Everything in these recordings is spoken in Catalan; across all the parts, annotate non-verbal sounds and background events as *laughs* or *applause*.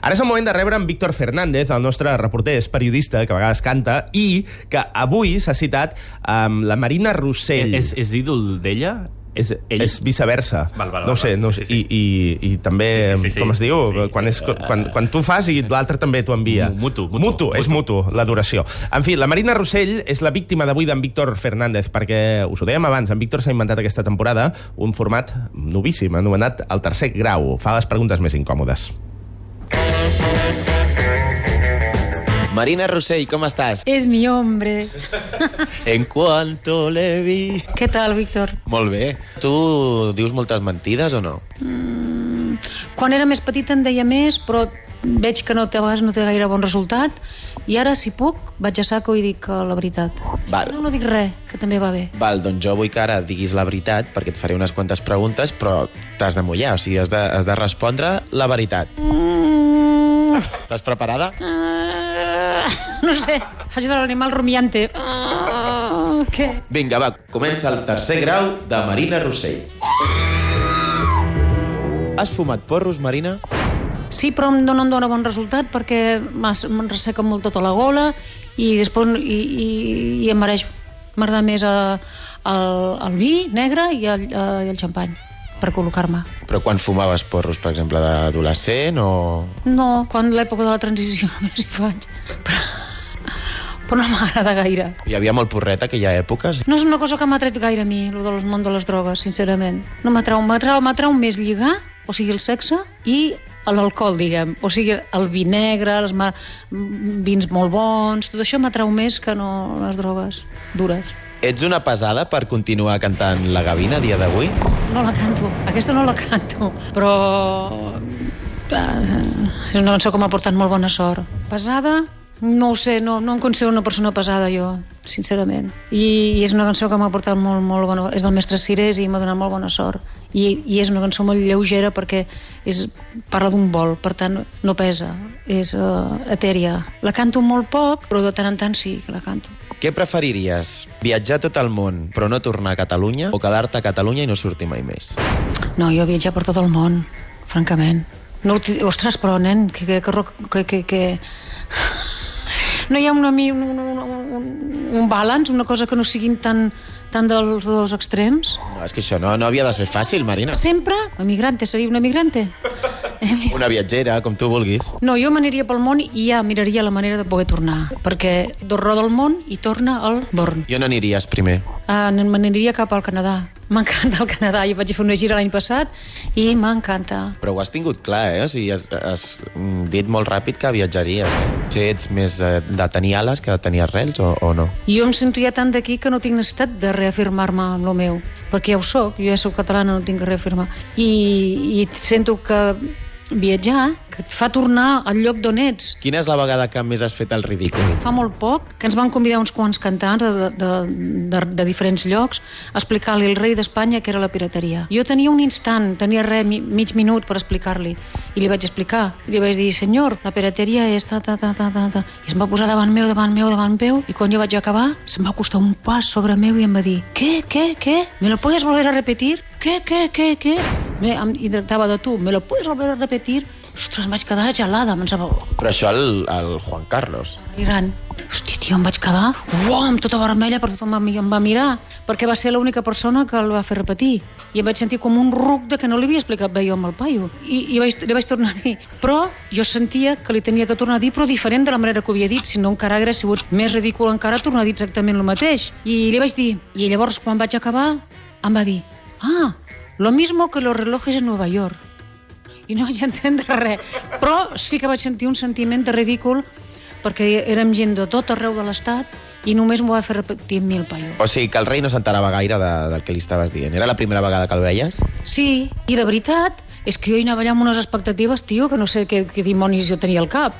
Ara és el moment de rebre en Víctor Fernández, el nostre reporter, és periodista, que a vegades canta, i que avui s'ha citat amb la Marina Rossell. És, és ídol d'ella? És, Ell- és viceversa. Val, val, no sé, no sé. sí, sí. I, i, I també, Sí, sí, sí. com es diu, sí. quan, és, quan, quan tu fas i l'altre també t'ho envia. Mutu, mutu, mutu. És mutu, l'adoració. En fi, la Marina Rossell és la víctima d'avui d'en Víctor Fernández, perquè, us ho dèiem abans, en Víctor s'ha inventat aquesta temporada un format novíssim, anomenat el tercer grau. Fa les preguntes més incòmodes. Marina Rossell, ¿cómo estás? Es mi hombre. En cuanto le vi... Què tal, Víctor? Molt bé. Tu dius moltes mentides o no? Mm, quan era més petita en deia més, però veig que no té, no té gaire bon resultat, i ara, si puc, vaig a saco i dic eh, la veritat. Val. No, no dic res, que també va bé. Val, doncs jo vull que ara diguis la veritat, perquè et faré unes quantes preguntes, però t'has de mullar, o sigui, has de, has de respondre la veritat. Mm, Estàs preparada? ah, no sé, faig de l'animal rumiante. Ah, què? Vinga, va, comença el tercer grau de Marina Rossell. Has fumat porros, Marina? Sí, però no, no em dóna bon resultat perquè me'n resseca molt tota la gola i després i, i, i em mereix m'agrada més eh, el, el vi negre i el, eh, i el xampany per col·locar-me. Però quan fumaves porros, per exemple, d'adolescent o... No, quan l'època de la transició *laughs* només hi faig. Però, però no m'agrada gaire. Hi havia molt porret aquella època? No és una cosa que m'ha tret gaire a mi, el del món de les drogues, sincerament. No m'atrau, m'atrau, m'atrau més lligar, o sigui, el sexe, i l'alcohol, diguem. O sigui, el vi negre, els ma... vins molt bons, tot això m'atrau més que no les drogues dures. Ets una pesada per continuar cantant la gavina a dia d'avui? No la canto, aquesta no la canto, però eh, és una cançó que m'ha portat molt bona sort. Pesada? No ho sé, no, no em considero una persona pesada jo, sincerament. I, i és una cançó que m'ha portat molt, molt bona... És del mestre Cirés i m'ha donat molt bona sort. I, I és una cançó molt lleugera perquè és, parla d'un vol, per tant no pesa, és uh, etèria. La canto molt poc, però de tant en tant sí que la canto. Què preferiries? Viatjar tot el món però no tornar a Catalunya o quedar-te a Catalunya i no sortir mai més? No, jo viatjar per tot el món, francament. No, ostres, però, nen, que, que, que, que, que, que... No hi ha una, un, un, un, un balanç, una cosa que no siguin tan, tan dels dos extrems? No, és que això no, no havia de ser fàcil, Marina. Sempre, emigrante, seria una emigrante? *laughs* Una viatgera, com tu vulguis. No, jo m'aniria pel món i ja miraria la manera de poder tornar, perquè roda el món i torna al Born. Jo n'aniries primer. Uh, m'aniria cap al Canadà. M'encanta el Canadà. Jo vaig fer una gira l'any passat i m'encanta. Però ho has tingut clar, eh? O sigui, has, has dit molt ràpid que viatjaries. Eh? Si ets més de, de tenir ales que de tenir arrels o, o no? Jo em sento ja tant d'aquí que no tinc necessitat de reafirmar-me amb lo meu, perquè ja ho sóc, jo ja sóc catalana, no tinc que reafirmar. I, i sento que viatjar, que et fa tornar al lloc d'on ets. Quina és la vegada que més has fet el ridícul? Fa molt poc que ens van convidar uns quants cantants de, de, de, de diferents llocs a explicar-li al rei d'Espanya que era la pirateria. Jo tenia un instant, tenia res, mi, mig minut per explicar-li. I li vaig explicar. I li vaig dir, senyor, la pirateria és ta, ta, ta, ta, ta, ta. I es va posar davant meu, davant meu, davant meu, i quan jo vaig acabar, se'm va costar un pas sobre meu i em va dir, què, què, què? ¿Me lo puedes volver a repetir? Què, què, què, què? Me, I tractava de tu, ¿me lo puedes volver a repetir? Ostres, em vaig quedar gelada, pensava, oh, Però això el, el Juan Carlos. gran. Hosti, tio, em vaig quedar uau, amb tota vermella perquè tothom em, em va mirar, perquè va ser l'única persona que el va fer repetir. I em vaig sentir com un ruc de que no li havia explicat bé jo amb el paio. I, i vaig, li vaig tornar a dir. Però jo sentia que li tenia que tornar a dir, però diferent de la manera que ho havia dit, si no encara hagués sigut més ridícul encara tornar a dir exactament el mateix. I li vaig dir, i llavors quan vaig acabar, em va dir, ah, lo mismo que los relojes en Nueva York i no vaig entendre res. Però sí que vaig sentir un sentiment de ridícul perquè érem gent de tot arreu de l'estat i només m'ho va fer repetir mil paio. O sigui, que el rei no s'enterava gaire de, del que li estaves dient. Era la primera vegada que el veies? Sí, i la veritat és que jo hi anava allà amb unes expectatives, tio, que no sé què, què dimonis jo tenia al cap.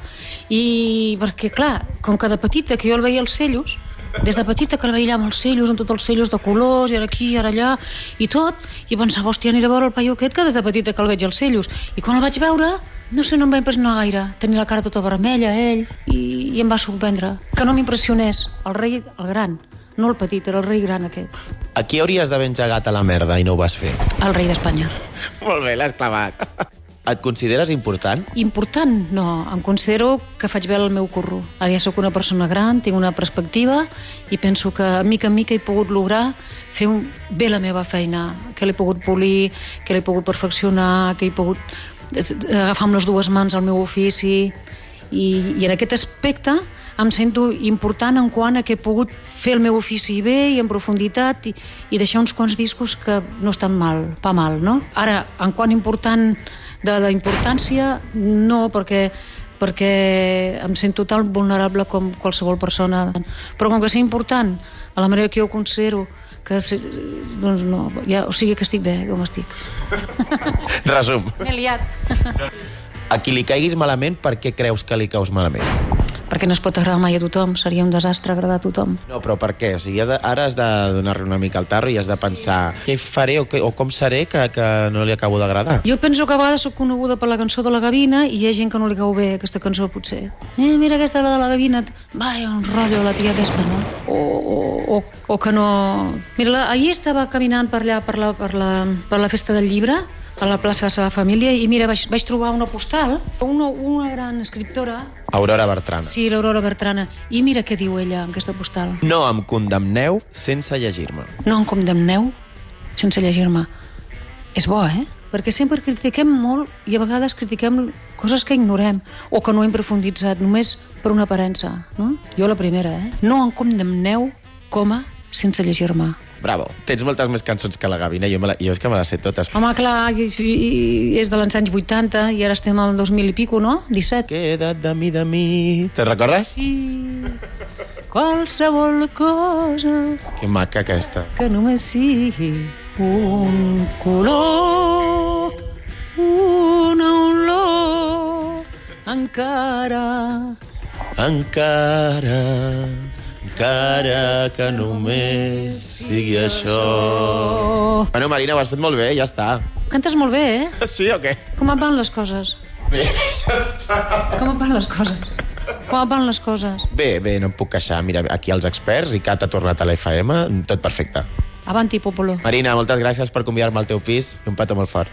I perquè, clar, com que de petita que jo el veia als cellos, des de petita que veia amb els cellos, amb tots els cellos de colors, i ara aquí, i ara allà, i tot, i pensava, hòstia, aniré a veure el paio aquest que des de petita que el veig als cellos. I quan el vaig veure, no sé, no em va impressionar gaire. Tenia la cara tota vermella, ell, i, i em va sorprendre. Que no m'impressionés, el rei, el gran, no el petit, era el rei gran aquest, Aquí hauries d'haver engegat a la merda i no ho vas fer. el rei d'Espanya. Molt bé, l'has clavat. Et consideres important? Important? No, em considero que faig bé el meu curro. Ara ja sóc una persona gran, tinc una perspectiva i penso que a mica en mica he pogut lograr fer un, bé la meva feina, que l'he pogut polir, que l'he pogut perfeccionar, que he pogut eh, agafar amb les dues mans el meu ofici i, i en aquest aspecte em sento important en quant a que he pogut fer el meu ofici bé i en profunditat i, i deixar uns quants discos que no estan mal, pa mal, no? Ara, en quant important de la importància, no, perquè perquè em sento tan vulnerable com qualsevol persona. Però com que sé important, a la manera que jo ho considero, que doncs no, ja, o sigui que estic bé com estic. Resum. M'he liat. A qui li caiguis malament, per què creus que li caus malament? Perquè no es pot agradar mai a tothom, seria un desastre agradar a tothom. No, però per què? O sigui, has de, ara has de donar-li una mica al tarro i has de pensar què faré o, què, o com seré que, que no li acabo d'agradar. Jo penso que a vegades sóc coneguda per la cançó de la Gavina i hi ha gent que no li cau bé aquesta cançó, potser. Eh, mira aquesta la de la Gavina. Vai, un rotllo la tia aquesta, no? O, o, o, o que no... Mira, la, ahir estava caminant per allà, per la, per la, per la festa del llibre, a la plaça de la seva família i mira, vaig, vaig trobar una postal una, una gran escriptora Aurora Bertrana. sí, l'Aurora Bertrana i mira què diu ella en aquesta postal No em condemneu sense llegir-me. no em condemneu sense llegir-me és bo, eh? perquè sempre critiquem molt i a vegades critiquem coses que ignorem o que no hem profunditzat només per una aparença no? jo la primera, eh? no em condemneu coma sense llegir-me Bravo. Tens moltes més cançons que la Gavina. Jo, me la, jo és que me les sé totes. Home, clar, i, i, i és de l'any anys 80 i ara estem al 2000 i pico, no? 17. Queda't de mi, de mi. Te'n recordes? Sí, qualsevol cosa Que maca aquesta. que només sigui un color, una olor, encara Encara, encara que només sigui això. Bueno, Marina, ho has fet molt bé, ja està. Cantes molt bé, eh? Sí o què? Com et van les coses? Bé, Com et van les coses? Com van les coses? bé, bé, no em puc queixar. Mira, aquí els experts i Cat ha tornat a la FM, tot perfecte. Avanti, Popolo. Marina, moltes gràcies per convidar-me al teu pis i un petó molt fort.